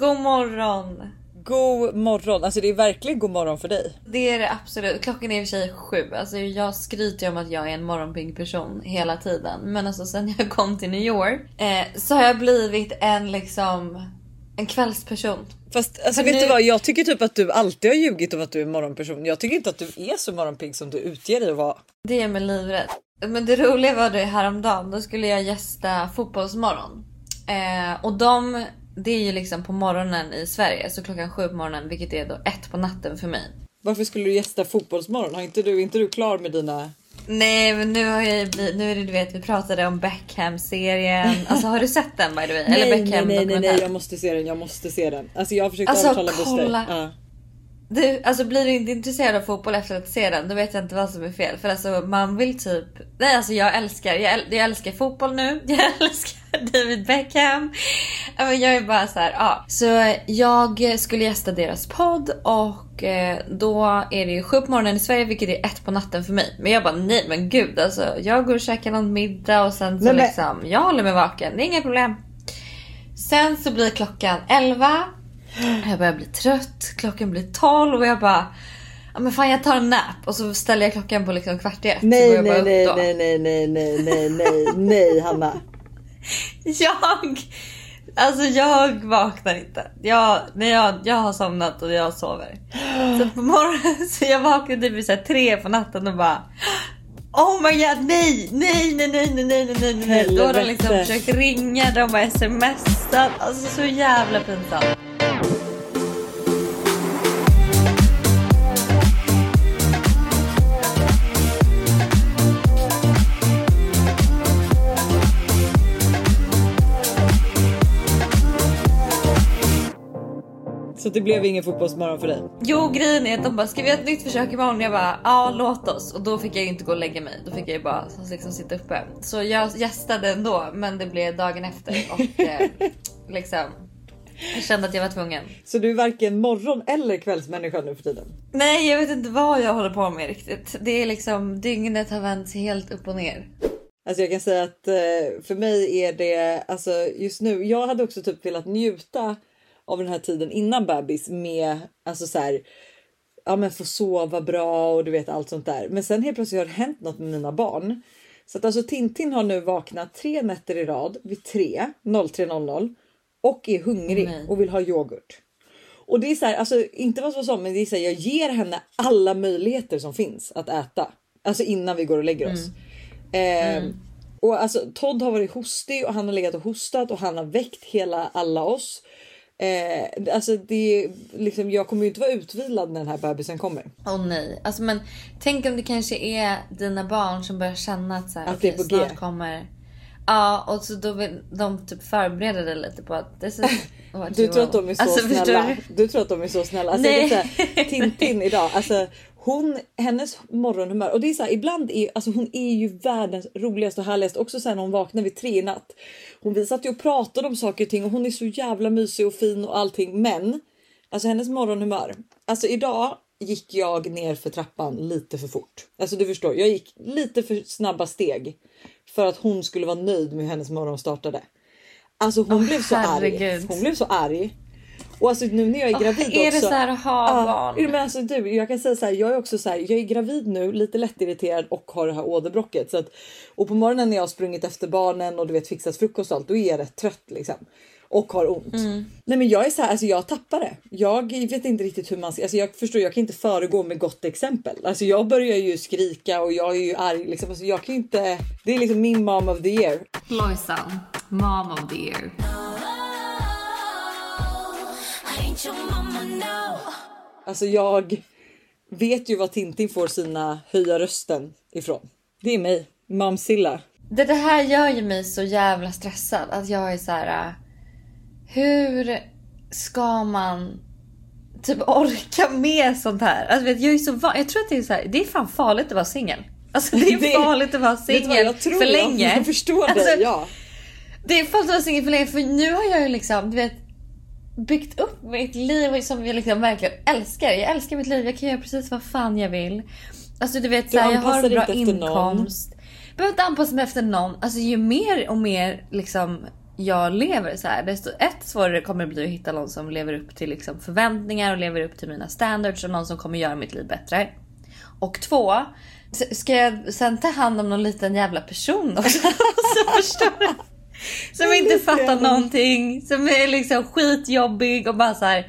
God morgon! God morgon, alltså det är verkligen god morgon för dig. Det är det absolut. Klockan är i och för sig sju. Alltså jag skryter om att jag är en morgonpigg person hela tiden. Men alltså sen jag kom till New York eh, så har jag blivit en liksom en kvällsperson. Fast alltså, vet nu- du vad, jag tycker typ att du alltid har ljugit om att du är morgonperson. Jag tycker inte att du är så morgonpigg som du utger dig att vara. Det är mig livrädd. Men det roliga var det häromdagen. Då skulle jag gästa Fotbollsmorgon. Eh, och de, det är ju liksom på morgonen i Sverige. Så klockan sju på morgonen, vilket är då ett på natten för mig. Varför skulle du gästa Fotbollsmorgon? Har inte du, är inte du klar med dina... Nej men nu har jag blivit, nu är det du vet vi pratade om Beckham-serien. Alltså har du sett den by the way? Eller nej, nej, Beckham nej, nej, nej, jag måste se den, jag måste se den. Alltså jag har försökt Alltså, övertala Buster. kolla. Ja. Du, alltså blir du inte intresserad av fotboll efter att se den, då vet jag inte vad som är fel. För alltså man vill typ... Nej alltså jag älskar, jag, äl- jag älskar fotboll nu. Jag älskar David Beckham. Ja, men Jag är bara så här, ja. Så jag skulle gästa deras podd och eh, då är det ju sju på morgonen i Sverige vilket är ett på natten för mig. Men jag bara nej men gud alltså. Jag går och käkar någon middag och sen så Nej, men- liksom, jag håller mig vaken. Det är inga problem. Sen så blir klockan 11. Jag börjar bli trött. Klockan blir 12 och jag bara... Ja men fan jag tar en nap och så ställer jag klockan på liksom kvart i ett. Nej, nej, nej, då. nej, nej, nej, nej, nej, nej, nej, Hanna. Jag... Alltså jag vaknar inte. Jag, när jag, jag har somnat och jag sover. Så på morgonen så jag vaknade typ vid tre på natten och bara Oh my god nej, nej, nej, nej, nej, nej, nej, nej. Då har de liksom försökt ringa, de har smsat. Alltså så jävla pinsamt. Så det blev ingen fotbollsmorgon för dig? Jo grejen är att de bara ska vi göra ett nytt försök imorgon? Jag bara ja låt oss och då fick jag ju inte gå och lägga mig. Då fick jag ju bara liksom sitta uppe. Så jag gästade ändå men det blev dagen efter och eh, liksom jag kände att jag var tvungen. Så du är varken morgon eller kvällsmänniska nu för tiden? Nej jag vet inte vad jag håller på med riktigt. Det är liksom dygnet har vänt helt upp och ner. Alltså jag kan säga att eh, för mig är det alltså just nu. Jag hade också typ velat njuta av den här tiden innan bebis med alltså så här. Ja, men få sova bra och du vet allt sånt där. Men sen helt plötsligt har det hänt något med mina barn. Så att alltså Tintin har nu vaknat tre nätter i rad vid 3 03.00 och är hungrig Nej. och vill ha yoghurt. Och det är så här, alltså inte vad som så, men det är så här, jag ger henne alla möjligheter som finns att äta. Alltså innan vi går och lägger oss. Eh, Och alltså Todd har varit hostig och han har legat och hostat och han har väckt hela alla oss. Eh, alltså det är liksom, jag kommer ju inte vara utvilad när den här bebisen kommer. Åh nej, alltså men tänk om det kanske är dina barn som börjar känna att, så här, Att det är på G. snart kommer. Ja, och så då vill de typ förbereda dig lite på att this is what Du tror att de är så Alltså, snälla. du? Du tror att de är så snälla. Alltså, Nej. här, Tintin idag, alltså hon, hennes morgonhumör och det är så här, ibland är alltså hon är ju världens roligaste och härligaste. Också sen hon vaknade vid tre i natt. Hon vi satt ju och pratade om saker och ting och hon är så jävla mysig och fin och allting. Men alltså hennes morgonhumör. Alltså idag gick jag ner för trappan lite för fort. Alltså du förstår, jag gick lite för snabba steg för att hon skulle vara nöjd med hur hennes morgon startade. Alltså hon Åh, blev så arg. herregud. Hon blev så arg. Och alltså nu när jag är gravid är också. det så här att ha barn? men alltså du, jag kan säga så här. Jag är också så här. Jag är gravid nu, lite lättirriterad och har det här åderbråcket. Så att, och på morgonen när jag har sprungit efter barnen och du vet fixat frukost och allt, då är jag rätt trött liksom. Och har ont. Mm. Nej men jag är så här, alltså jag tappar det. Jag vet inte riktigt hur man ska, alltså jag förstår, jag kan inte föregå med gott exempel. Alltså jag börjar ju skrika och jag är ju arg liksom. Alltså jag kan inte, det är liksom min mom of the year. Lojsan, mom of the year. Alltså jag vet ju var Tintin får sina höja rösten ifrån. Det är mig, Mamsilla. Det, det här gör ju mig så jävla stressad. Att jag är så här. äh, Hur ska man typ orka med sånt här? Alltså, vet, jag är så van. Jag tror att det är så här. Det är fan farligt att vara singel. Alltså det är Det- farligt att vara singel jag för Jag- länge. Jag förstår Alltså, dig, ja. Det är farligt att vara singel för länge för nu har jag ju liksom, du vet, byggt upp mitt liv som jag liksom verkligen älskar. Jag älskar mitt liv, jag kan göra precis vad fan jag vill. Alltså du vet, Du så här, jag har bra inkomst. Jag behöver inte anpassa mig efter någon. Alltså ju mer och mer liksom jag lever så här, desto ett svårare kommer det bli att hitta någon som lever upp till liksom förväntningar och lever upp till mina standards och någon som kommer göra mitt liv bättre. Och två, ska jag sen ta hand om någon liten jävla person också? så förstår du? Som inte fattar någonting, som är liksom skitjobbig och bara så här.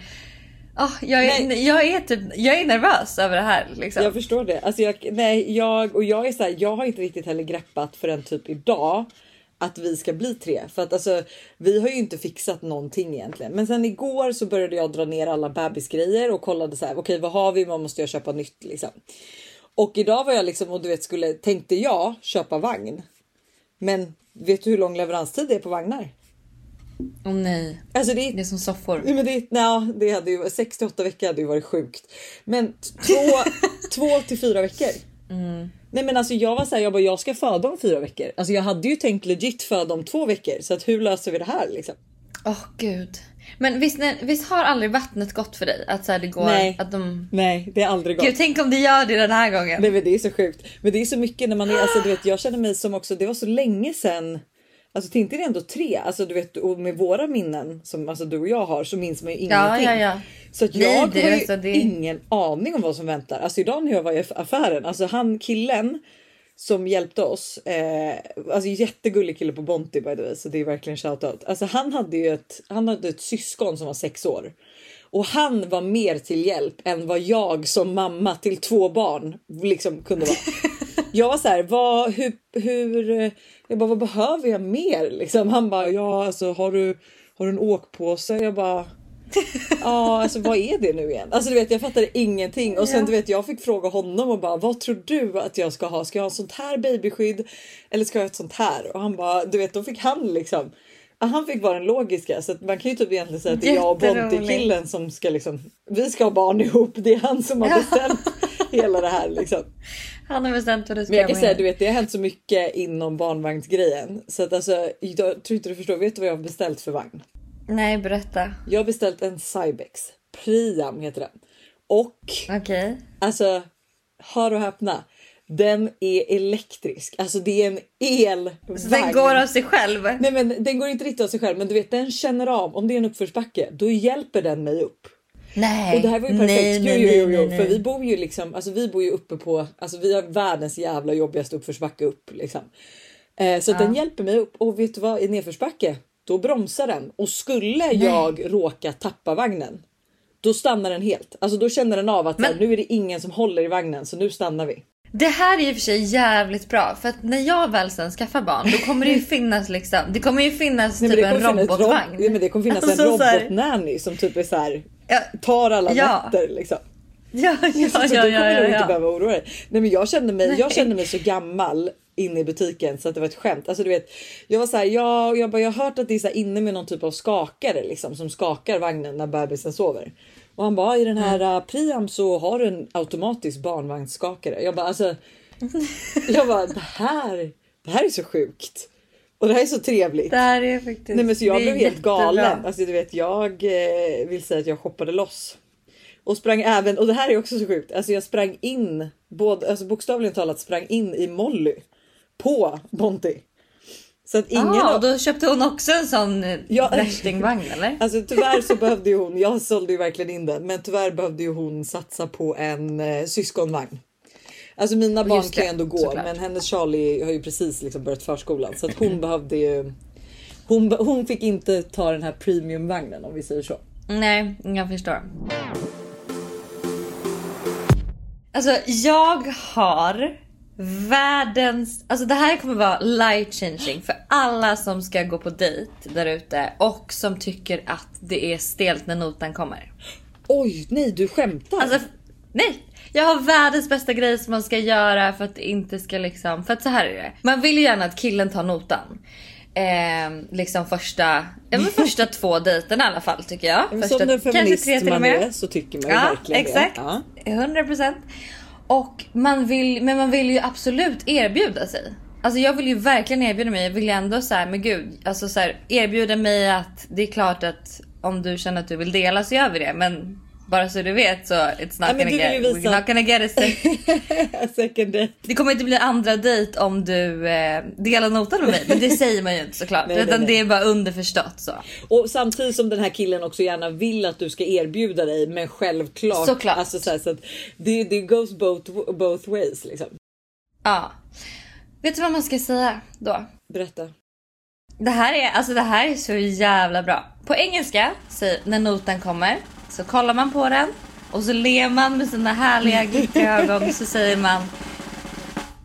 ah, jag, är, Nej. jag, är typ, jag är nervös över det här. Liksom. Jag förstår det. Alltså jag, nej, jag, och jag är så här, jag har inte riktigt heller greppat förrän typ idag att vi ska bli tre. För att alltså, vi har ju inte fixat någonting egentligen. Men sen igår så började jag dra ner alla bebisgrejer och kollade så här, okej vad har vi? Vad måste jag köpa nytt liksom? Och idag var jag liksom och du vet skulle tänkte jag köpa vagn. Men vet du hur lång leveranstid det är på vagnar? Åh nej, Alltså det är det är som soffor. Men det, ja, det hade ju 68 veckor hade ju varit sjukt. Men två, två till fyra veckor. Nej men alltså jag var så här, jag bara jag ska föda om fyra veckor. Alltså jag hade ju tänkt legit föda om två veckor så att hur löser vi det här liksom? Åh gud. Men visst, nej, visst har aldrig vattnet gått för dig? Att så det går Nej. att de... Nej, det är aldrig gått. Gud tänk om det gör det den här gången. Nej men det är så sjukt. Men det är så mycket när man är, alltså du vet jag känner mig som också, det var så länge sedan. Alltså Tintin är ändå tre, alltså du vet och med våra minnen som alltså du och jag har så minns man ju ingenting. Ja, ja, ja. Så att Nej, jag är har ju alltså det- ingen aning om vad som väntar. Alltså idag när jag var i affären, alltså han killen som hjälpte oss, eh, alltså jättegullig kille på Bonti by the way, så det är verkligen shoutout. Alltså han hade ju ett, han hade ett syskon som var sex år och han var mer till hjälp än vad jag som mamma till två barn liksom kunde vara. Jag var så här, vad, hur, hur, jag bara, vad behöver jag mer? Liksom. Han bara, ja alltså har du, har du en åkpåse? Jag bara, ja alltså vad är det nu igen? Alltså du vet jag fattade ingenting och sen Ja. du vet jag fick fråga honom och bara, vad tror du att jag ska ha? Ska jag ha sånt här babyskydd eller ska jag ha ett sånt här? Och han bara, du vet då fick han liksom Han fick vara den logiska så att man kan ju typ egentligen säga att det är jag och Bonte Jätteroligt. killen som ska liksom. Vi ska ha barn ihop. Det är han som har bestämt hela det här liksom. Han har bestämt vad du ska Men jag kan säga du vet det har hänt så mycket inom barnvagnsgrejen så att alltså jag tror inte du förstår. Vet du vad jag har beställt för vagn? Nej berätta. Jag har beställt en Cybex Priam heter den och Okej. alltså hör och häpna. Den är elektrisk, alltså det är en elvagn. Så den går av sig själv? Nej men den går inte riktigt av sig själv men du vet den känner av om det är en uppförsbacke då hjälper den mig upp. Nej. Och det här var ju perfekt. Nej, jo, nej, jo, jo, nej, jo. nej, För vi bor ju liksom, alltså vi bor ju uppe på, alltså vi har världens jävla jobbigaste uppförsbacke upp liksom. Eh, så att den hjälper mig upp och vet du vad i nedförsbacke? Då bromsar den och skulle jag råka tappa vagnen. Då stannar den helt. Alltså då känner den av att så här, Men- nu är det ingen som håller i vagnen så nu stannar vi. Det här är i och för sig jävligt bra för att när jag väl sen skaffar barn då kommer det ju finnas liksom. Det kommer ju finnas Nej, men typ en robotvagn. rob- Nej, men det kommer finnas Alltså, en så robotnanny som typ är så här Ja, tar alla Ja. nätter liksom. ja, ja, Så ja, du kommer ja, ja, nog inte ja. behöva oroa dig. Nej, men jag kände mig. Nej. Jag kände mig så gammal inne i butiken så att det var ett skämt. Alltså du vet, jag var så här. Jag, jag, bara, jag har hört att det är så inne med någon typ av skakare liksom som skakar vagnen när bebisen sover. Och han bara i den här Mm. uh, Priam så har du en automatisk barnvagnsskakare. Jag bara alltså. jag bara det här. Det här är så sjukt och det här är så trevligt. Det här är faktiskt. Nej men så jag blev helt galen. Alltså du vet jag eh, vill säga att jag shoppade loss. Och sprang även, och det här är också så sjukt, alltså jag sprang in, både, alltså bokstavligen talat sprang in i Molly. På Bonti. Så att ingen ah, och då köpte hon också en sån eh, Ja. värstingvagn eller? Alltså tyvärr så behövde ju hon, jag sålde ju verkligen in den, men tyvärr behövde ju hon satsa på en eh, syskonvagn. Alltså mina barn kan ju ändå gå, såklart. men hennes Charlie har ju precis liksom börjat förskolan så att hon behövde ju. Hon, hon fick inte ta den här premiumvagnen om vi säger så. Nej, jag förstår. Alltså jag har världens... Alltså det här kommer vara life changing för alla som ska gå på dejt där ute och som tycker att det är stelt när notan kommer. Oj, nej du skämtar. Alltså nej! Jag har världens bästa grej som man ska göra för att det inte ska liksom... För att så här är det. Man vill ju gärna att killen tar notan. Eh, liksom första, ja, men första två dejterna i alla fall tycker jag. Första, som den kanske feminist tre till man är så tycker man ju Ja, verkligen exakt. det. Ja. 100%. Och man vill, men man vill ju absolut erbjuda sig. Alltså jag vill ju verkligen erbjuda mig. Jag vill ju ändå så här, men gud, alltså så här, erbjuda mig att det är klart att om du känner att du vill dela så gör vi det. Men bara så du vet så it's not, gonna, get, visa- not gonna get a second. Second date. Det kommer inte bli andra dejt om du eh, delar notan med mig. Men det säger man ju inte såklart. Nej, utan nej. det är bara underförstått så. Och samtidigt som den här killen också gärna vill att du ska erbjuda dig, men självklart. Såklart. Alltså, så här, så att det, det goes both, both ways liksom. Ja. Vet du vad man ska säga då? Berätta. Det här är, alltså det här är så jävla bra. På engelska, så när notan kommer, så kollar man på den och så ler man med sina härliga glittriga ögon så säger man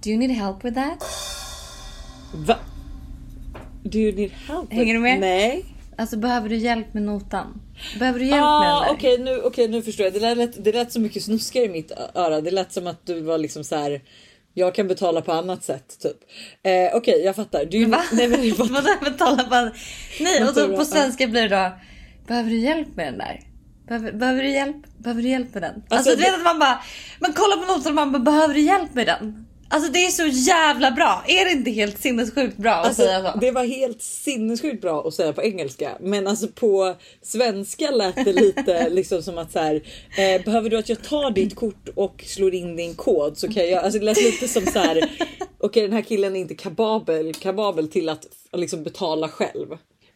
Do you need help with that? Va? Do you need help? Hänger du med? Nej. Alltså behöver du hjälp med notan? Behöver du hjälp med den Ah, där? Okej nu, okay, nu förstår jag. Det lät, det lät så mycket snuskigare i mitt öra. Det lät som att du var liksom så här. Jag kan betala på annat sätt typ. Eh, Okej jag fattar. Du, Va? nej, men, jag fattar. Betala på... Nej och då på svenska blir det då Behöver du hjälp med den där? Behöver, behöver du hjälp? Behöver du hjälp med den? Alltså, Alltså, du vet att man bara Man kollar på notan och man bara behöver du hjälp med den? Alltså det är så jävla bra. Är det inte helt sinnessjukt bra att säga så? Alltså, det var helt sinnessjukt bra att säga på engelska, men alltså på svenska lät det lite liksom som att så här. Eh, behöver du att jag tar ditt kort och slår in din kod så kan jag. Alltså det lät lite som så här. Okej, den här killen är inte kapabel, kapabel till att liksom betala själv.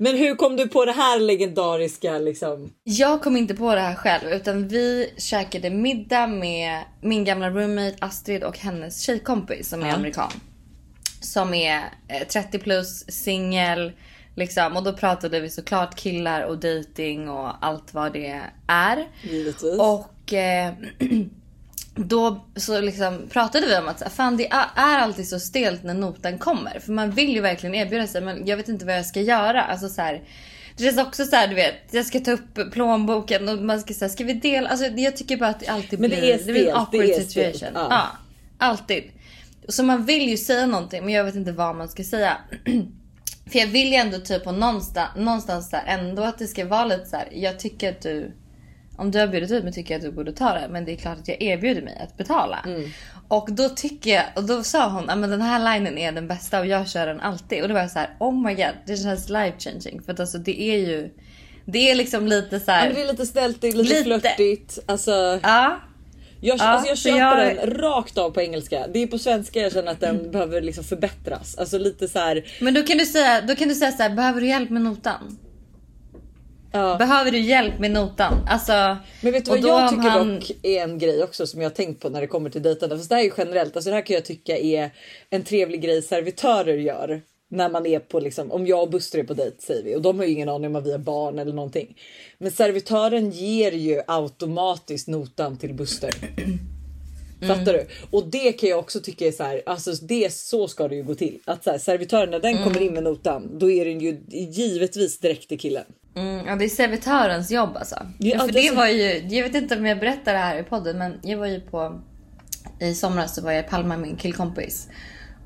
Men hur kom du på det här legendariska liksom? Jag kom inte på det här själv utan vi käkade middag med min gamla roommate Astrid och hennes tjejkompis som är Ja. amerikan. Som är eh, 30 plus, singel. Liksom, och då pratade vi såklart killar och dating och allt vad det är. Givetvis. Och eh, då så liksom pratade vi om att fan det är alltid så stelt när notan kommer. För man vill ju verkligen erbjuda sig men jag vet inte vad jag ska göra. Alltså så här, det känns också så här, du vet, jag ska ta upp plånboken och man ska säga, ska vi dela? Alltså jag tycker bara att det alltid Men det blir, är blir en stelt, awkward det är situation. stelt, Ja. ja. alltid. Så man vill ju säga någonting men jag vet inte vad man ska säga. För jag vill ju ändå typ på någonstans, någonstans där ändå att det ska vara lite så här. jag tycker att du om du har bjudit ut mig tycker jag att du borde ta det. Men det är klart att jag erbjuder mig att betala. Mm. Och då tycker jag, och då sa hon att den här linen är den bästa och jag kör den alltid. Och då var jag så här: oh my god det känns life changing. För att alltså det är ju, det är liksom lite så Ja, här. men det är lite snällt, det är lite, Lite. flörtigt. Alltså, ja. jag, Ja, alltså jag köper jag- den rakt av på engelska. Det är på svenska jag känner att den behöver liksom förbättras. Alltså lite så här. Men då kan du säga, då kan du säga så här, behöver du hjälp med notan? Ja. Behöver du hjälp med notan? Alltså. Men vet du vad jag tycker han- dock är en grej också som jag har tänkt på när det kommer till dejtande. Fast det här är ju generellt. Alltså det här kan jag tycka är en trevlig grej servitörer gör. När man är på liksom, om jag och Buster är på dejt säger vi och de har ju ingen aning om att vi har barn eller någonting. Men servitören ger ju automatiskt notan till Buster. Fattar du? Och det kan jag också tycka är så här, alltså det så ska det ju gå till. Att så här, servitören när den kommer in med notan, då är den ju givetvis direkt till killen. Mm, ja, det är servitörens jobb alltså. Ja, för det det var ju, jag vet inte om jag berättar det här i podden men jag var ju på i somras så var jag i Palma med min killkompis.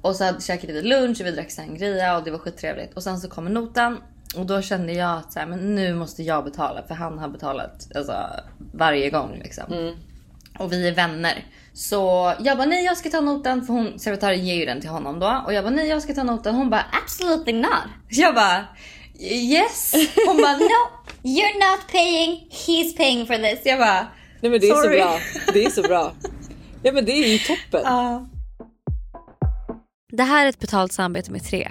Och så hade- käkade vi lunch och vi drack sangria och det var skittrevligt. Och sen så kommer notan och då kände jag att så här, men nu måste jag betala för han har betalat alltså, varje gång liksom. Och vi är vänner. Så jag bara nej jag ska ta notan för hon, servitören ger ju den till honom då. Och jag bara nej jag ska ta notan. Hon bara absolutely not. Jag bara yes. Hon bara no you're not paying he's paying for this. Jag bara Nej men det är Sorry. så bra. Det är så bra. Ja men det är ju toppen. ja. Det här är ett betalt samarbete med Tre.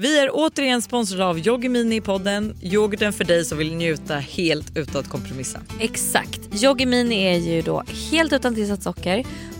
Vi är återigen sponsrade av Yoggi Mini i podden, yoghurten för dig som vill njuta helt utan att kompromissa. Exakt. Yoggi Mini är ju då helt utan tillsatt socker,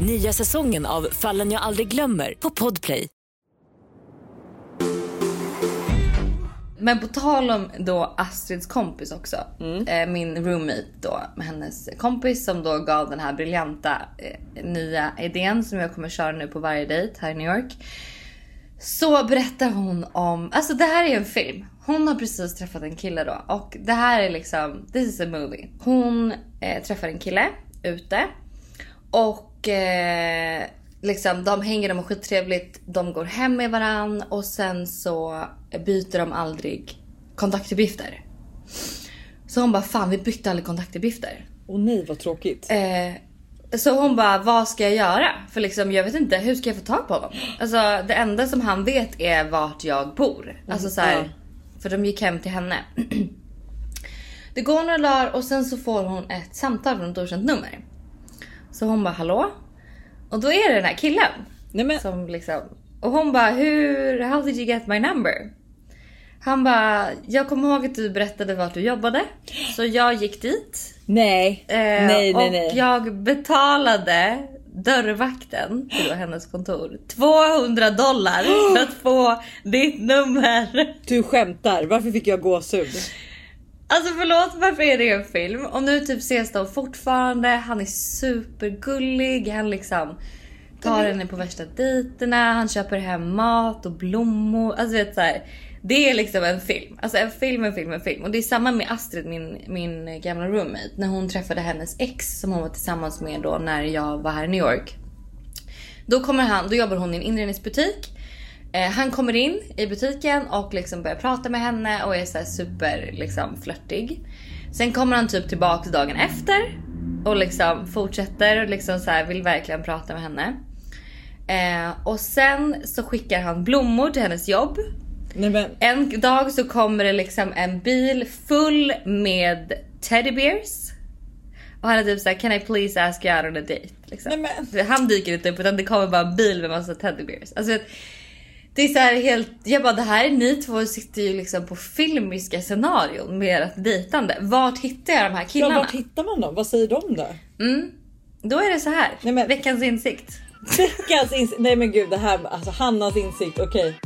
Nya säsongen av Fallen jag aldrig glömmer på Podplay. Men på tal om då Astrids kompis också. Eh, min roommate då med hennes kompis som då gav den här briljanta eh, nya idén som jag kommer köra nu på varje dejt här i New York. Så berättar hon om, alltså det här är en film. Hon har precis träffat en kille då och det här är liksom, this is a movie. Hon eh, träffar en kille ute och eh, liksom de hänger, de har skittrevligt, de går hem med varann och sen så byter de aldrig kontaktuppgifter. Så hon bara fan vi bytte aldrig kontaktuppgifter. Och nej vad tråkigt. Eh, så hon bara, vad ska jag göra? För liksom, jag vet inte, hur ska jag få tag på honom? Alltså det enda som han vet är vart jag bor. Alltså så här, ja. För de gick hem till henne. Det går några dagar och sen så får hon ett samtal från ett okänt nummer. Så hon bara, hallå? Och då är det den här killen. Nej Som liksom, och hon bara, hur, how did you get my number? Han bara, jag kommer ihåg att du berättade vart du jobbade. Så jag gick dit. nej. Eh, nej nej och nej. jag betalade dörrvakten till hennes kontor 200 dollar för att få ditt nummer. Du skämtar. Varför fick jag gåshud? Alltså förlåt varför är det en film? Och nu typ ses de fortfarande. Han är supergullig. Han liksom tar henne på värsta dejterna. Han köper hem mat och blommor. Alltså vet så här, Det är liksom en film. Alltså en film, en film, en film. Och det är samma med Astrid, min, min gamla roommate. När hon träffade hennes ex som hon var tillsammans med då när jag var här i New York. Då kommer han, då jobbar hon i en inredningsbutik. Eh, han kommer in i butiken och liksom börjar prata med henne och är så super liksom flörtig. Sen kommer han typ tillbaks dagen efter och liksom fortsätter och liksom så här vill verkligen prata med henne. Eh, och sen så skickar han blommor till hennes jobb. Nej En dag så kommer det liksom en bil full med teddybears. Och han är typ såhär, can I please ask you out on a date? Liksom. Nej, Han dyker inte upp utan det kommer bara en bil med massa teddybears. Alltså, det är så här helt, jag bara det här är ni två sitter ju liksom på filmiska scenarion med ert dejtande. Vart hittar jag de här ja, killarna? vart hittar man dem? Vad säger de då? Mm. Då är det så här. Nej, men- veckans insikt. Veckans insikt. Nej men gud det här, alltså Hannas insikt. Okej.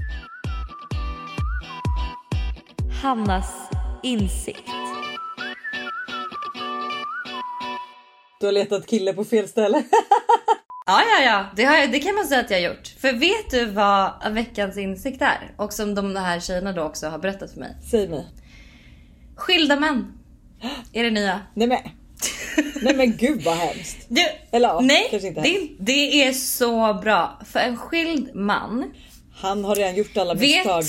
Hannas insikt. Du har letat kille på fel ställe. Ja, ja, ja. Det, jag, det kan man säga att jag har gjort. För vet du vad veckans insikt är? Och som de här tjejerna då också har berättat för mig. Säg mig. Skilda män. Är det nya. Nej men. Nej men gud vad hemskt. Du, Eller ja, nej, kanske inte det, det är så bra. För en skild man, Han har redan gjort alla Vet. misstag.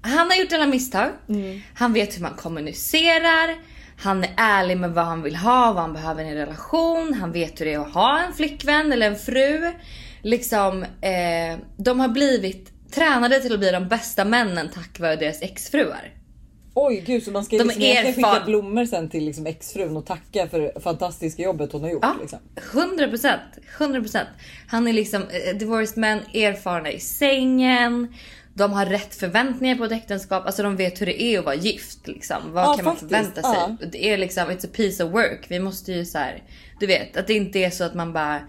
Han har gjort alla misstag. Mm. Han vet hur man kommunicerar. Han är ärlig med vad han vill ha, vad han behöver i en relation. Han vet hur det är att ha en flickvän eller en fru. Liksom, eh, de har blivit tränade till att bli de bästa männen tack vare deras exfruar. Oj gud så man ska liksom skicka blommor sen till liksom exfrun och tacka för det fantastiska jobbet hon har gjort. Ja, Liksom. 100 procent. 100 procent. Han är liksom eh, divorced män, erfarna i sängen. De har rätt förväntningar på ett äktenskap. Alltså de vet hur det är att vara gift. Liksom. Vad Ja, kan faktiskt, man förvänta sig? ja. Det är liksom, it's a piece of work. Vi måste ju så här, du vet att det inte är så att man bara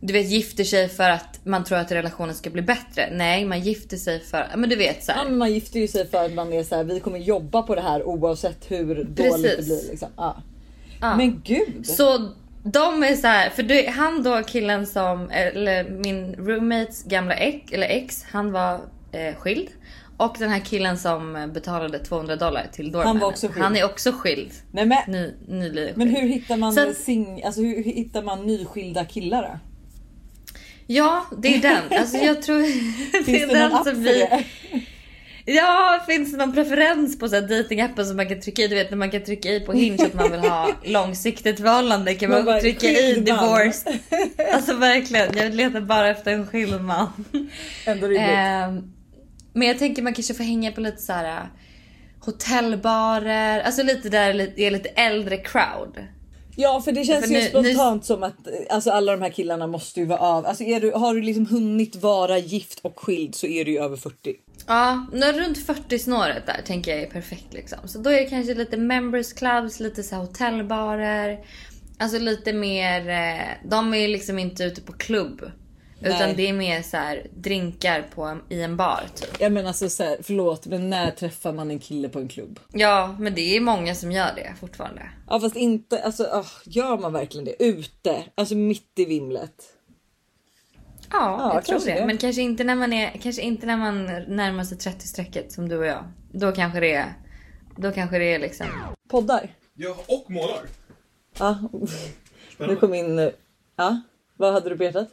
du vet gifter sig för att man tror att relationen ska bli bättre. Nej, man gifter sig för, men du vet så här. Ja, man gifter ju sig för att man är så här, vi kommer jobba på det här oavsett hur dåligt Precis. det blir. Liksom. Ja. Ja. Men gud. Så de är så här, för det, han då killen som, eller min roommates gamla ex, eller ex, han var eh, skild. Och den här killen som betalade 200 dollar till doormanen. Han var också skild. Han är också skild. Nej, men, Ny, nybliven men skild. hur hittar man Så sing, alltså, hur hittar man nyskilda killar då? Ja, det är den. Alltså jag tror... det Finns det den någon app för vi... det? Ja, finns det någon preferens på datingappen som man kan trycka i? Du vet när man kan trycka i på Hinge att man vill ha långsiktigt förhållande kan Man man, bara, trycka i divorced. Alltså verkligen, jag letar bara efter en skild man. Ändå rimligt. Ehm, men jag tänker man kanske får hänga på lite så här äh, hotellbarer, alltså lite där det är lite äldre crowd. Ja för det känns för ju nu- spontant som att alltså, alla de här killarna måste ju vara av. Alltså är du, har du liksom hunnit vara gift och skild så är du ju över 40. Ja, nu runt 40 snåret där tänker jag är perfekt liksom. Så då är det kanske lite members clubs, lite så här hotellbarer. Alltså lite mer, eh, de är liksom inte ute på klubb. Nej. Utan det är mer så här drinkar på, en- i en bar typ. Jag menar alltså så här, förlåt men när träffar man en kille på en klubb? Ja, men det är många som gör det fortfarande. Ja fast inte, alltså ah, gör man verkligen det? Ute, alltså mitt i vimlet. Ja, Ja, jag tror det. det. Men kanske inte när man är, kanske inte när man närmar sig 30-strecket som du och jag. Då kanske det är, då kanske det är liksom. Poddar? Ja, och målar. Ja. Nu kom in, eh, ja. Vad hade du på hjärtat?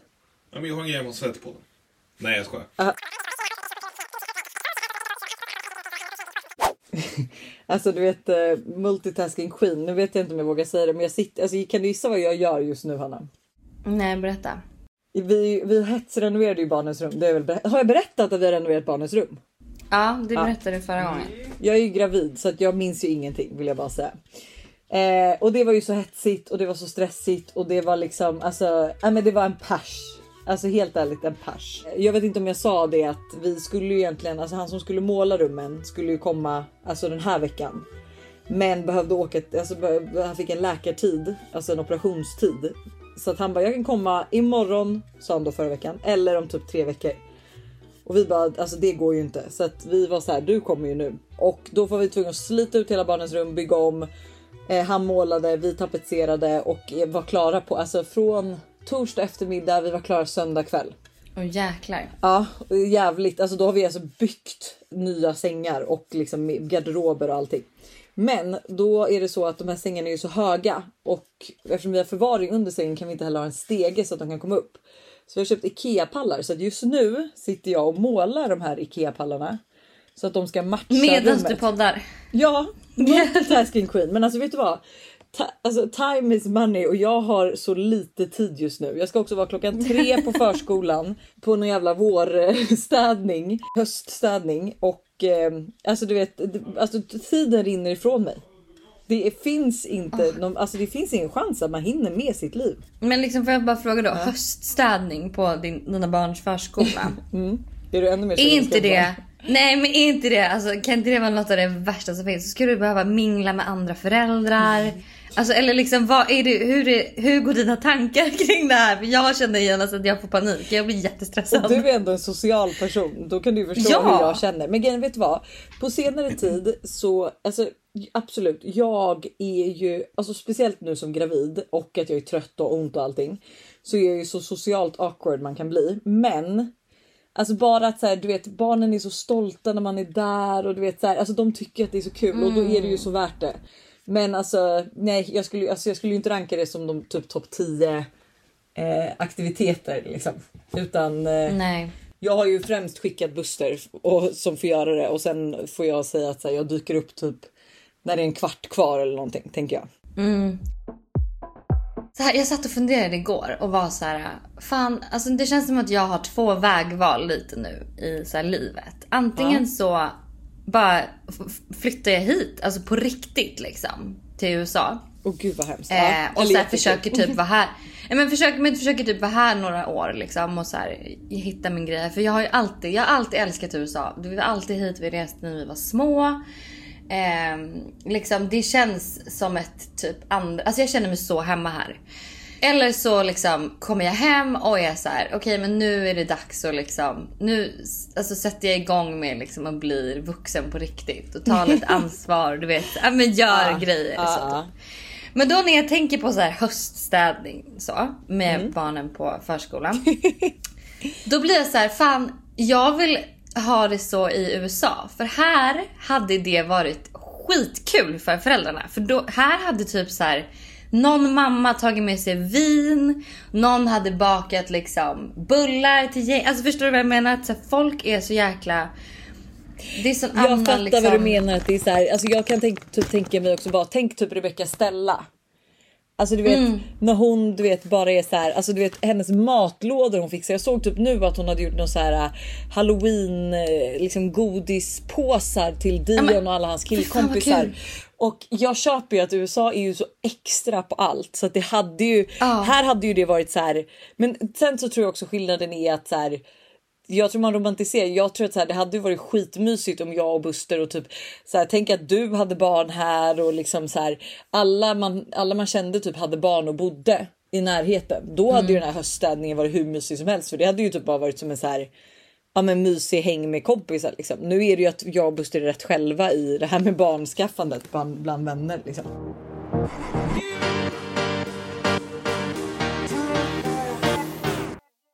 Ja, men jag har en grej jag måste säga till podden. Nej, jag skojar. Alltså du vet eh, multitasking queen. Nu vet jag inte om jag vågar säga det men jag sitter, alltså kan du gissa vad jag gör just nu Hanna? Nej, berätta. Vi, vi hetsrenoverade ju barnens rum. Det är väl, ber- har jag berättat att vi har renoverat barnens rum? Ja, det berättade du förra gången. Jag är ju gravid så att jag minns ju ingenting vill jag bara säga. Eh, och det var ju så hetsigt och det var så stressigt och det var liksom alltså, ja, men det var en pers. Alltså helt ärligt en pers. Jag vet inte om jag sa det att vi skulle ju egentligen, alltså han som skulle måla rummen skulle ju komma alltså den här veckan. Men behövde åka, alltså han fick en läkartid, alltså en operationstid. Så att han bara jag kan komma imorgon sa han då förra veckan eller om typ tre veckor. Och vi bara alltså det går ju inte så att vi var så här. Du kommer ju nu och då var vi tvungna att slita ut hela barnens rum, bygga om. Eh, han målade, vi tapetserade och var klara på alltså från torsdag eftermiddag. Vi var klara söndag kväll. Åh jäklar. Ja, jävligt. Alltså då har vi alltså byggt nya sängar och liksom garderober och allting. Men då är det så att de här sängarna är ju så höga och eftersom vi har förvaring under sängen kan vi inte heller ha en stege så att de kan komma upp. Så vi har köpt Ikea pallar så att just nu sitter jag och målar de här Ikea pallarna så att de ska matcha rummet. du poddar. Ja, multitasking queen. Men alltså vet du vad? Alltså, time is money och jag har så lite tid just nu. Jag ska också vara klockan tre på förskolan på någon jävla vårstädning, höststädning och eh, alltså du vet, alltså tiden rinner ifrån mig. Det finns inte, någon, alltså det finns ingen chans att man hinner med sitt liv. Men liksom får jag bara fråga då, höststädning på din, dina barns förskola. Är du ännu mer är inte det, nej men inte det, alltså, kan inte det vara något av det värsta som finns? Så ska du behöva mingla med andra föräldrar. Alltså eller liksom vad är det, hur, är, hur går dina tankar kring det här? För jag känner genast att jag får panik, jag blir jättestressad. Och du är ändå en social person. Då kan du ju förstå Ja. hur jag känner. Men grejen vet du vad? På senare tid så alltså absolut. Jag är ju alltså speciellt nu som gravid och att jag är trött och ont och allting så är jag ju så socialt awkward man kan bli. Men Alltså bara att så här, du vet barnen är så stolta när man är där och du vet så här, alltså de tycker att det är så kul och då är det ju så värt det. Men alltså nej, jag skulle, alltså, jag skulle ju inte ranka det som de typ topp 10 eh, aktiviteter liksom. Utan eh, Nej. Jag har ju främst skickat Buster och, som får göra det och sen får jag säga att här, jag dyker upp typ när det är en kvart kvar eller någonting tänker jag. Så här, jag satt och funderade igår och var så här, fan, alltså det känns som att jag har två vägval lite nu i så här livet. Antingen så bara flyttar jag hit, alltså på riktigt liksom, till USA. Åh gud vad hemskt. Eh, och eller så här, försöker typ vara här. Ja, men försöker, men försöker typ vara här några år liksom och så här, hitta min grej. För jag har ju alltid, jag har alltid älskat USA. Vi var alltid hit, vi reste när vi var små. Ehm, liksom det känns som ett typ andra, alltså jag känner mig så hemma här. Eller så liksom kommer jag hem och är så här: okej men nu är det dags att liksom, nu alltså sätter jag igång med liksom att bli vuxen på riktigt och ta lite ansvar, du vet, ja men gör grejer. Ja, så ja. typ. Men då när jag tänker på så här höststädning så med barnen på förskolan. då blir jag så här, fan jag vill ha det så i USA. För här hade det varit skitkul för föräldrarna. För då, här hade typ så här någon mamma tagit med sig vin, någon hade bakat liksom bullar till gäng. Alltså förstår du vad jag menar? Att så här, folk är så jäkla... Det är sån Jag annan fattar liksom... vad du menar att det är så här, alltså jag kan tänk, typ, tänka mig också bara, tänk typ Rebecca Stella. Alltså du vet Mm. när hon du vet bara är så här, alltså du vet hennes matlådor hon fixar. Jag såg typ nu att hon hade gjort någon så här äh, halloween äh, liksom godispåsar till Dion och alla hans killkompisar. Och jag köper ju att USA är ju så extra på allt så att det hade ju Ja. här hade ju det varit så här. Men sen så tror jag också skillnaden är att så här jag tror man romantiserar. Jag tror att så här, det hade ju varit skitmysigt om jag och Buster och typ så här, tänk att du hade barn här och liksom så här alla man alla man kände typ hade barn och bodde i närheten. Då hade ju den här höststädningen varit hur mysig som helst för det hade ju typ bara varit som en så här ja men mysig häng med kompisar liksom. Nu är det ju att jag och Buster är rätt själva i det här med barnskaffandet bland, bland vänner liksom.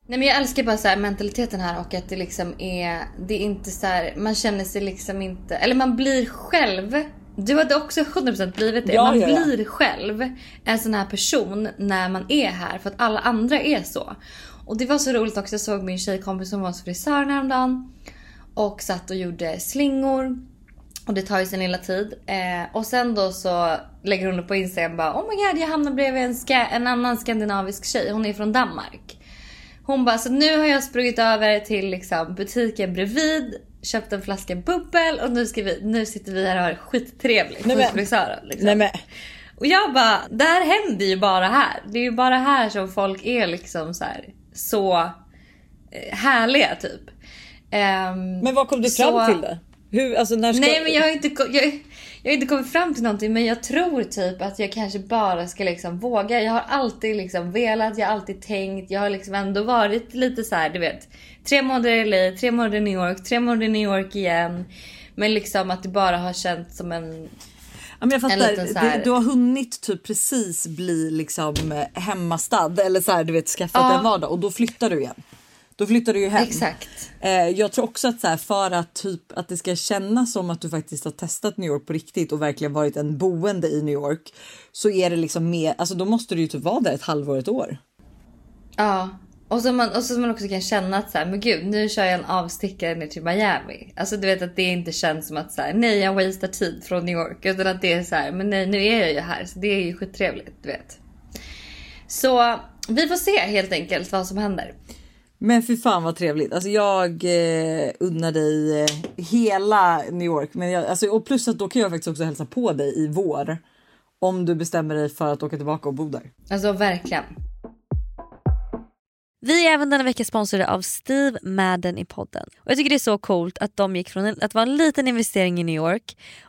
Nej men jag älskar bara så här mentaliteten här och att det liksom är, det är inte så här, man känner sig liksom inte, eller man blir själv. Du hade också 100% blivit det. Ja, man ja, ja. blir själv en sån här person när man är här för att alla andra är så. Och det var så roligt också, jag såg min tjejkompis som var hos frisören häromdagen och satt och gjorde slingor. Och det tar ju sin lilla tid. Eh, och sen då så lägger hon upp på Instagram bara Oh my god jag hamnar bredvid en, ska- en annan skandinavisk tjej. Hon är från Danmark. Hon bara så nu har jag sprungit över till liksom butiken bredvid. Köpt en flaska bubbel och nu, ska vi, nu sitter vi här och har skittrevligt Nej, hos frisören. Liksom. Nej men Och jag bara, det här händer ju bara här. Det är ju bara här som folk är liksom så här, så eh, härliga typ. Ehm, Men vad kom du Så- fram till då? Hur, alltså när ska... Nej men jag har, inte, jag, jag har inte kommit fram till någonting men jag tror typ att jag kanske bara ska liksom våga. Jag har alltid liksom velat, jag har alltid tänkt, jag har liksom ändå varit lite så här, du vet. Tre månader i LA, tre månader i New York, tre månader i New York igen. Men liksom att det bara har känts som en... Ja, men jag fattar, här- du, du har hunnit typ precis bli liksom eh, hemmastad eller så här, du vet skaffat Ja. en vardag och då flyttar du igen. Då flyttar du ju hem. Exakt. Eh, jag tror också att så här, för att typ att det ska kännas som att du faktiskt har testat New York på riktigt och verkligen varit en boende i New York så är det liksom mer, alltså då måste du ju typ vara där ett halvår, ett år. Ja. Och så, man, och så man också kan känna att så här, men gud nu kör jag en avstickare ner till Miami. Alltså du vet att det inte känns som att så här, nej jag wastar tid från New York. Utan att det är så här, men nej nu är jag ju här. Så det är ju skittrevligt du vet. Så vi får se helt enkelt vad som händer. Men fy fan vad trevligt. Alltså jag eh, unnar dig eh, hela New York. Men jag, alltså, och plus att då kan jag faktiskt också hälsa på dig i vår. Om du bestämmer dig för att åka tillbaka och bo där. Alltså verkligen. Vi är även denna vecka sponsrade av Steve Madden i podden. Och Jag tycker det är så coolt att de gick från att vara en liten investering i New York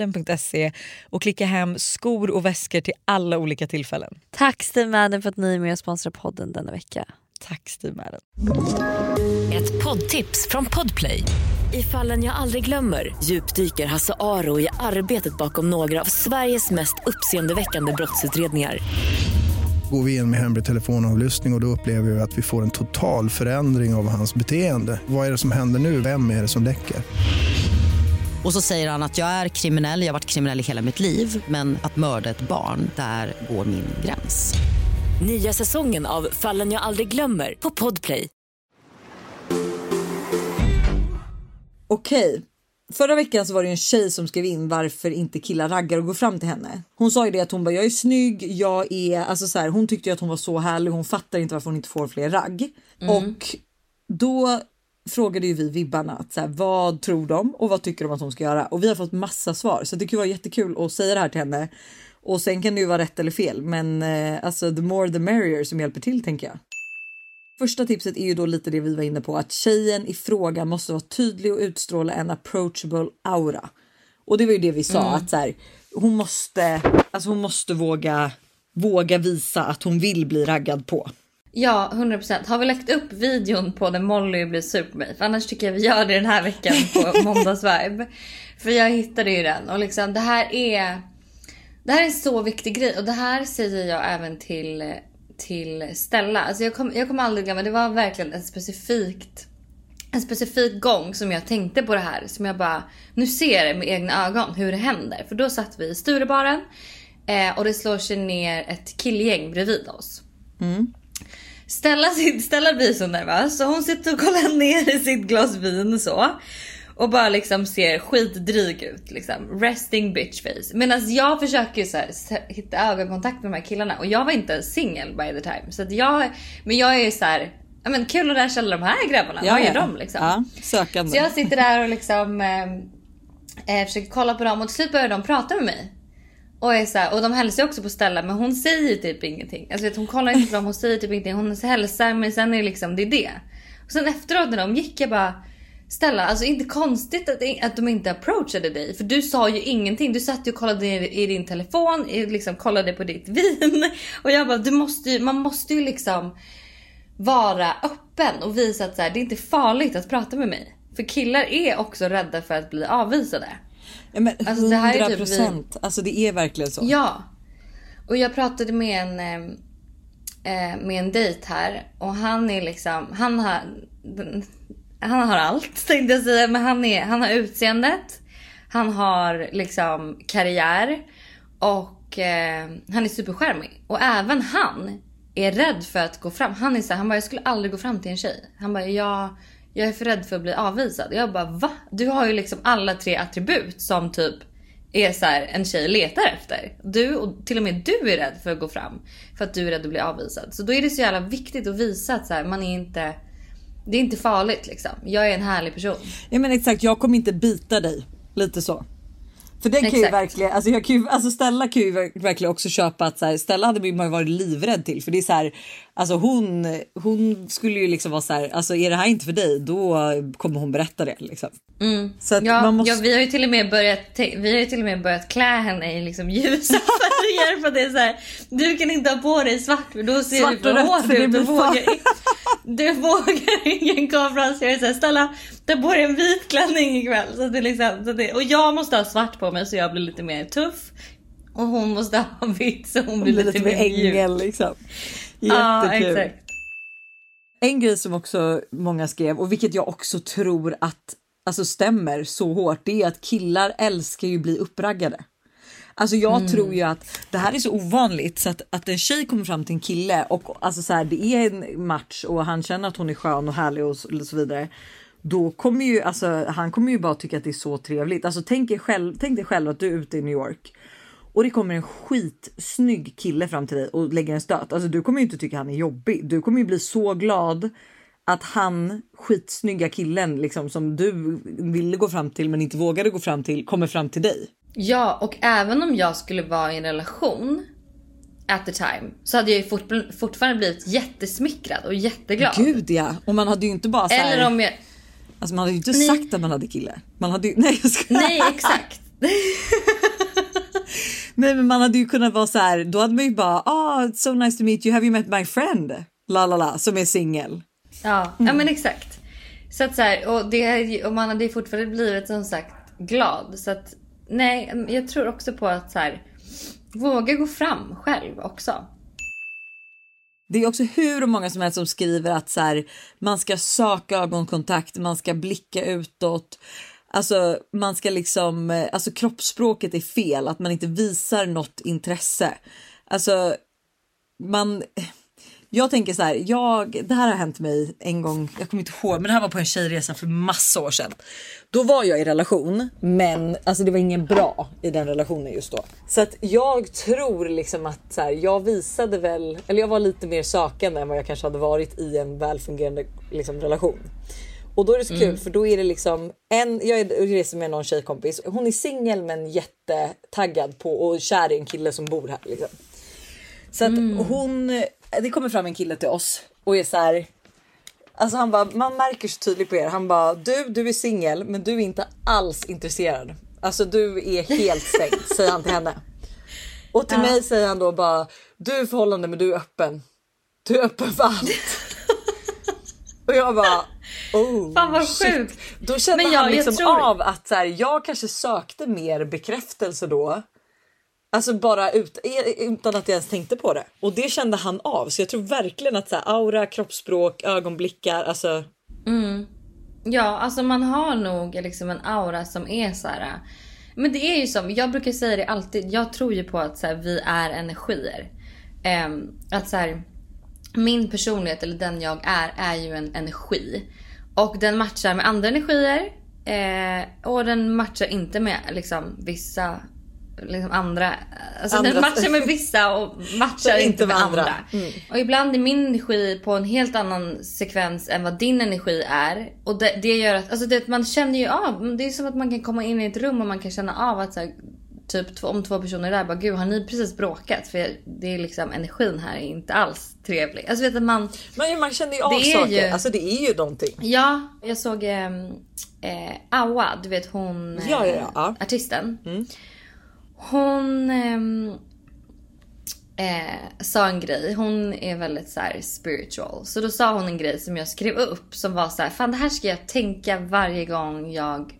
stevemadden.se och klicka hem skor och väskor till alla olika tillfällen. Tack Steve Madden för att ni är med och sponsrar podden denna vecka. Tack Steve Madden. Ett poddtips från Podplay. I fallen jag aldrig glömmer djupdyker Hasse Aro i arbetet bakom några av Sveriges mest uppseendeväckande brottsutredningar. Går vi in med hemlig telefonavlyssning och, och då upplever vi att vi får en total förändring av hans beteende. Vad är det som händer nu? Vem är det som läcker? Och så säger han att jag är kriminell, jag har varit kriminell i hela mitt liv men att mörda ett barn, där går min gräns. Nya säsongen av Fallen jag aldrig glömmer på Podplay. Okej. Förra veckan så var det en tjej som skrev in varför inte killar raggar och går fram till henne. Hon sa ju det att hon bara jag är snygg, jag är alltså så här, hon tyckte ju att hon var så härlig. Hon fattar inte varför hon inte får fler ragg och då frågade ju vi vibbarna att så här, vad tror de och vad tycker de att hon ska göra? Och vi har fått massa svar så det kan vara jättekul att säga det här till henne. Och sen kan det ju vara rätt eller fel, men eh, alltså the more the merrier som hjälper till tänker jag. Första tipset är ju då lite det vi var inne på att tjejen i fråga måste vara tydlig och utstråla en approachable aura. Och det var ju det vi sa att så här, hon måste, alltså hon måste våga, våga visa att hon vill bli raggad på. Ja, 100%. Har vi lagt upp videon på när Molly blir sur på mig? För annars tycker jag vi gör det den här veckan på måndagsvibe. För jag hittade ju den och liksom det här är... Det här är en så viktig grej och det här säger jag även till, till Stella. Alltså jag kommer jag kommer aldrig glömma, det var verkligen ett specifikt en specifik gång som jag tänkte på det här. Som jag bara, nu ser det med egna ögon hur det händer. För då satt vi i Sturebaren eh, och det slår sig ner ett killgäng bredvid oss. Stella, Stella blir så nervös så hon sitter och kollar ner i sitt glas vin så. Och bara liksom ser skitdryg ut liksom. Resting bitch face. Medan jag försöker så här, hitta ögonkontakt med de här killarna och jag var inte singel by the time. Så jag, men jag är så här, ja men kul att lära känna de här grabbarna. Vad är de liksom? Ja, sökande. Så jag sitter där och liksom eh, eh, försöker kolla på dem och till slut börjar de prata med mig. Och, är så här, och de hälsar ju också på Stella men hon säger typ ingenting. Alltså vet, hon kollar inte på dem, hon säger typ ingenting. Hon hälsar men sen är det liksom det är det. Och sen efteråt när de gick jag bara Stella, alltså inte konstigt att, att de inte approachade dig. För du sa ju ingenting. Du satt ju och kollade i, i din telefon, i- liksom kollade på ditt vin. Och jag bara, du måste ju, man måste ju liksom vara öppen och visa att så här, det är inte farligt att prata med mig. För killar är också rädda för att bli avvisade. Ja, men Alltså, det här är 100 typ procent. Alltså det är verkligen så. Ja. Och jag pratade med en, eh, eh, med en dejt här och han är liksom, han har, han har allt tänkte jag säga. Men han, är, han har utseendet, han har liksom karriär och eh, han är superskärmig. Och även han är rädd för att gå fram. Han är så här, han bara jag skulle aldrig gå fram till en tjej. Han bara jag, jag är för rädd för att bli avvisad. Jag bara va? Du har ju liksom alla tre attribut som typ är så här, en tjej letar efter. Du och till och med du är rädd för att gå fram för att du är rädd att bli avvisad. Så då är det så jävla viktigt att visa att så här, man är inte det är inte farligt liksom. Jag är en härlig person. Ja men exakt, jag kommer inte bita dig. Lite så. För den kan ju verkligen, alltså, jag kan ju, alltså Stella kan ju ver- verkligen också köpa att så här, Stella hade man ju varit livrädd till för det är så här, alltså hon, hon skulle ju liksom vara så här, alltså är det här inte för dig då kommer hon berätta det liksom. Så att Ja, man måste, ja, vi har ju till och med börjat, vi har till och med börjat klä henne i liksom ljusa färger för det är så här, du kan inte ha på dig svart för då ser Svart du för hård ut. Du vågar, du vågar ingen kamera så jag är såhär, Stella ta på dig en vit klänning ikväll. Så det liksom, så det, och jag måste ha svart på mig så jag blir lite mer tuff. Och hon måste ha vitt så hon hon blir lite, lite mer ängel liksom. Ja Jättekul. exakt. En grej som också många skrev och vilket jag också tror att alltså stämmer så hårt. Det är att killar älskar ju bli uppraggade. Alltså jag tror ju att det här är så ovanligt så att, att en tjej kommer fram till en kille och alltså så här, det är en match och han känner att hon är skön och härlig och så, och så vidare. Då kommer ju alltså han kommer ju bara tycka att det är så trevligt. Alltså tänk, er själv, tänk dig själv att du är ute i New York och det kommer en skitsnygg kille fram till dig och lägger en stöt. Alltså du kommer ju inte tycka han är jobbig. Du kommer ju bli så glad att han skitsnygga killen liksom som du ville gå fram till men inte vågade gå fram till kommer fram till dig. Ja, och även om jag skulle vara i en relation at the time så hade jag ju fort, fortfarande blivit jättesmickrad och jätteglad. Gud ja, och man hade ju inte bara så här, Eller om jag... alltså man hade ju inte Nej. sagt att man hade kille. Man hade ju, nej jag ska, Nej exakt. nej men man hade ju kunnat vara så här, då hade man ju bara ah so nice to meet you, have you met my friend? La la la som är singel. Ja, ja men exakt. Så att så här, och, det, och man hade ju fortfarande blivit som sagt glad. Så att nej, jag tror också på att så här, våga gå fram själv också. Det är också hur många som helst som skriver att så här, man ska söka ögonkontakt, man ska blicka utåt. Alltså man ska liksom, eh, alltså kroppsspråket är fel, att man inte visar något intresse. Alltså man, jag tänker så här, jag, det här har hänt mig en gång, jag kommer inte ihåg, men det här var på en tjejresa för massa år sedan. Då var jag i relation, men alltså det var ingen bra i den relationen just då. Så att jag tror liksom att så här, jag visade väl, eller jag var lite mer sökande än vad jag kanske hade varit i en välfungerande liksom, relation. Och då är det så kul för då är det liksom en, jag reser med någon tjejkompis, hon är singel men jättetaggad på och kär i en kille som bor här liksom. Så att hon, det kommer fram en kille till oss och är så här. Alltså han bara, man märker så tydligt på er. Han bara, du, du är singel, men du är inte alls intresserad. Alltså du är helt stängd, säger han till henne. Och till mig säger han då bara, du är förhållande men du är öppen. Du är öppen för allt. och jag bara, oh Fan vad shit. sjukt. Då kände Men jag- han jag liksom tror- av att så här, jag kanske sökte mer bekräftelse då. Alltså bara ut, utan att jag ens tänkte på det. Och det kände han av. Så jag tror verkligen att så här, aura, kroppsspråk, ögonblickar, alltså. Ja, alltså man har nog liksom en aura som är så här. Men det är ju som, jag brukar säga det alltid, jag tror ju på att så här, vi är energier. Ehm, att så här, min personlighet eller den jag är, är ju en energi. Och den matchar med andra energier. Eh, och den matchar inte med liksom vissa liksom andra. Alltså Andra- den matchar med vissa och matchar inte med andra. Mm. Och ibland är min energi på en helt annan sekvens än vad din energi är. Och det, det gör att, alltså det, man känner ju av, det är som att man kan komma in i ett rum och man kan känna av att så här, typ om två personer är där bara gud har ni precis bråkat? För det är liksom energin här är inte alls trevlig. Alltså vet att man, Men man känner ju av Det är saker. ju- Alltså det är ju någonting. ja jag såg eh, eh, Awa, du vet hon eh, Ja, ja, ja. Ja. artisten. Hon ehm, eh, sa en grej, hon är väldigt så här spiritual. Så då sa hon en grej som jag skrev upp som var så här, fan det här ska jag tänka varje gång jag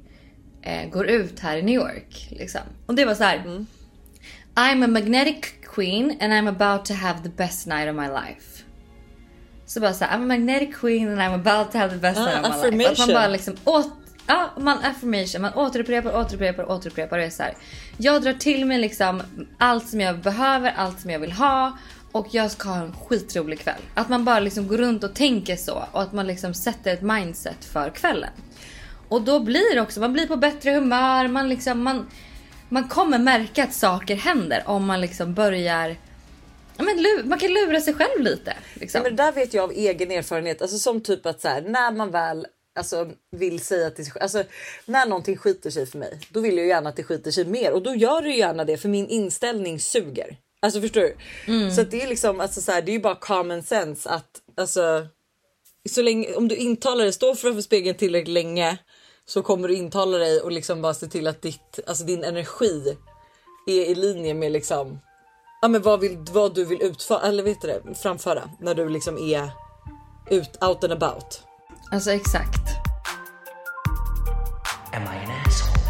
eh, går ut här i New York. Liksom. Och det var så här. I'm a magnetic queen and I'm about to have the best night of my life. Så bara så här, I'm a magnetic queen and I'm about to have the best Ah, night of my life. Att man bara liksom åt, ja, man affirmation, man återupprepar, återupprepar, återupprepar och är så här. Jag drar till mig liksom allt som jag behöver, allt som jag vill ha och jag ska ha en skitrolig kväll. Att man bara liksom går runt och tänker så och att man liksom sätter ett mindset för kvällen. Och då blir det också, man blir på bättre humör, man liksom, man, man kommer märka att saker händer om man liksom börjar Ja, men man kan lura sig själv lite. Liksom. Men det där vet jag av egen erfarenhet. Alltså som typ att så här, när man väl alltså, vill säga till sig själv, alltså när någonting skiter sig för mig, då vill jag gärna att det skiter sig mer och då gör det gärna det för min inställning suger. Alltså förstår du? Så att det är liksom alltså så här, det är ju bara common sense att alltså så länge om du intalar dig, står framför spegeln tillräckligt länge så kommer du intala dig och liksom bara se till att ditt, alltså din energi är i linje med liksom ja, men vad, vill, vad du vill utföra eller vet du det, framföra när du liksom är ut, out and about. Alltså exakt. Am I an asshole?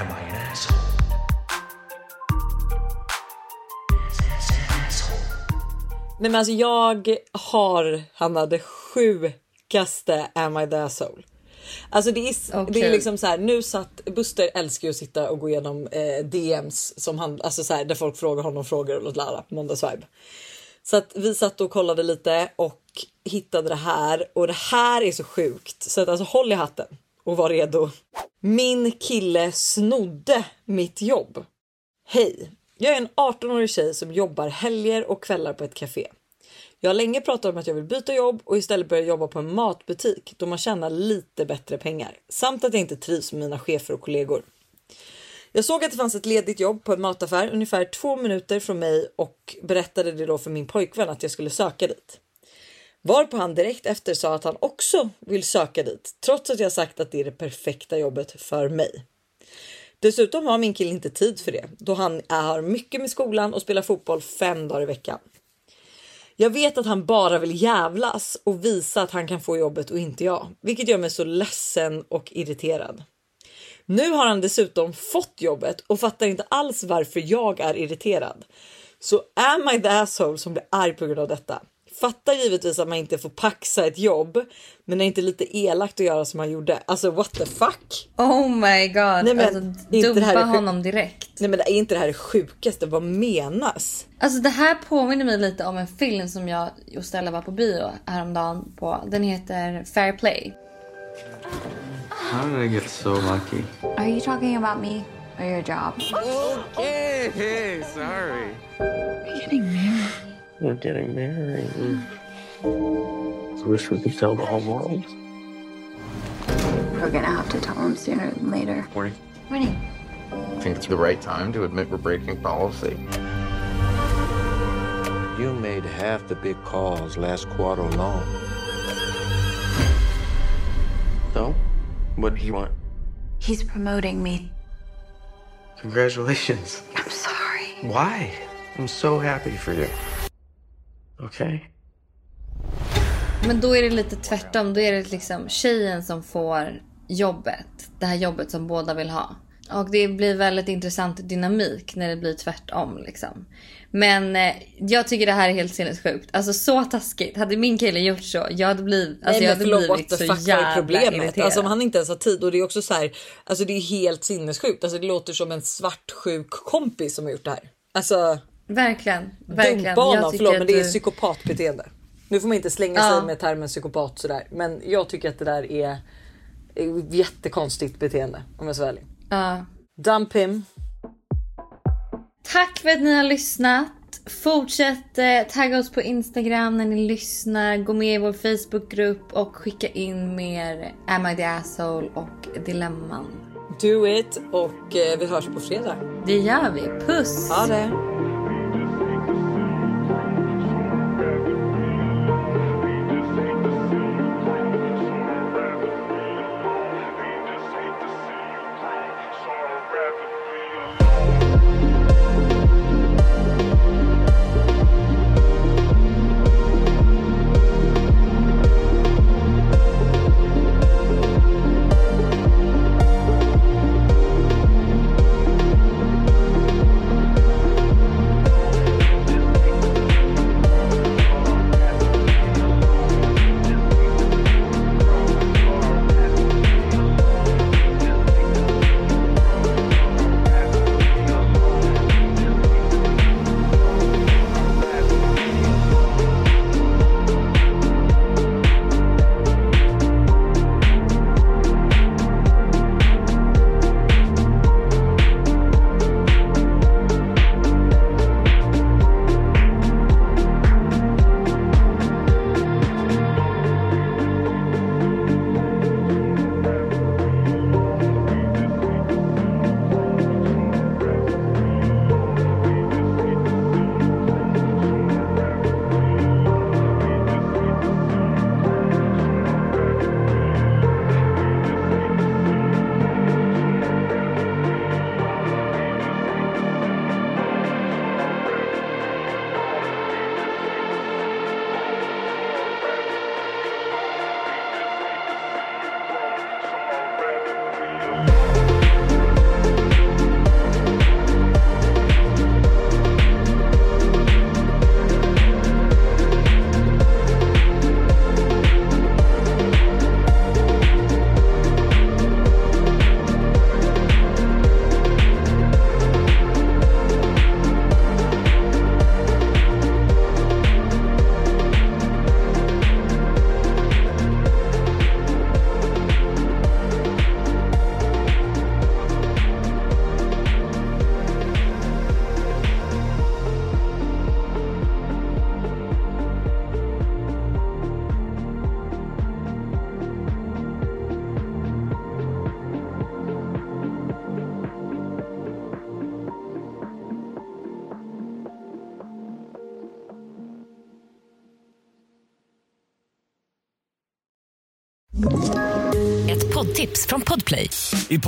Am I an asshole? Nej men alltså jag har Hanna det sjukaste Am I the asshole? Alltså det är, det Okej. är liksom så här. Nu satt Buster älskar ju att sitta och gå igenom eh, DMs som han, alltså så här, där folk frågar honom frågor och lära på måndagsvibe. Så att vi satt och kollade lite och hittade det här och det här är så sjukt så att alltså håll i hatten och var redo. Min kille snodde mitt jobb. Hej! Jag är en 18-årig tjej som jobbar helger och kvällar på ett café. Jag har länge pratat om att jag vill byta jobb och istället börja jobba på en matbutik då man tjänar lite bättre pengar samt att jag inte trivs med mina chefer och kollegor. Jag såg att det fanns ett ledigt jobb på en mataffär ungefär två minuter från mig och berättade det då för min pojkvän att jag skulle söka dit. Varpå han direkt efter sa att han också vill söka dit trots att jag sagt att det är det perfekta jobbet för mig. Dessutom har min kille inte tid för det då han har mycket med skolan och spelar fotboll fem dagar i veckan. Jag vet att han bara vill jävlas och visa att han kan få jobbet och inte jag, vilket gör mig så ledsen och irriterad. Nu har han dessutom fått jobbet och fattar inte alls varför jag är irriterad. Så am I the asshole som blir arg på grund av detta? Fattar givetvis att man inte får paxa ett jobb, men det är inte lite elakt att göra som han gjorde. Alltså what the fuck? Oh my god. Nej, men alltså, det här är honom direkt. Nej men det är inte det här det sjukaste, vad menas? Alltså det här påminner mig lite om en film som jag och Stella var på bio häromdagen på. Den heter Fair Play. How did I get so lucky? Are you talking about me or your job? Okay, sorry. Are you getting married? We're getting married. I wish we could tell the whole world. We're gonna have to tell him sooner than later. Morning. Morning. I think it's the right time to admit we're breaking policy. You made half the big calls last quarter alone. So, what do you want? He's promoting me. Congratulations. I'm sorry. Why? I'm so happy for you. Okay. Men då är det lite tvärtom. Då är det liksom tjejen som får jobbet. Det här jobbet som båda vill ha. Och det blir väldigt intressant dynamik när det blir tvärtom liksom. Men eh, jag tycker det här är helt sinnessjukt. Alltså så taskigt. Hade min kille gjort så, jag hade blivit, alltså, Nej, jag men hade förlåt, blivit så jävla problemet? irriterad. Alltså om han inte ens har tid och det är också så här, alltså det är helt sinnessjukt. Alltså det låter som en svartsjuk kompis som har gjort det här. Alltså Verkligen, verkligen. dumpa honom, förlåt men det är psykopatbeteende. Nu får man inte slänga Ja. sig med termen psykopat sådär, men jag tycker att det där är är jättekonstigt beteende om jag ska vara ärlig. Ja. Dump him. Tack för att ni har lyssnat. Fortsätt eh, tagga oss på Instagram när ni lyssnar. Gå med i vår Facebookgrupp och skicka in mer Am I the asshole och dilemman. Do it och eh, vi hörs på fredag. Det gör vi. Puss! Ha det!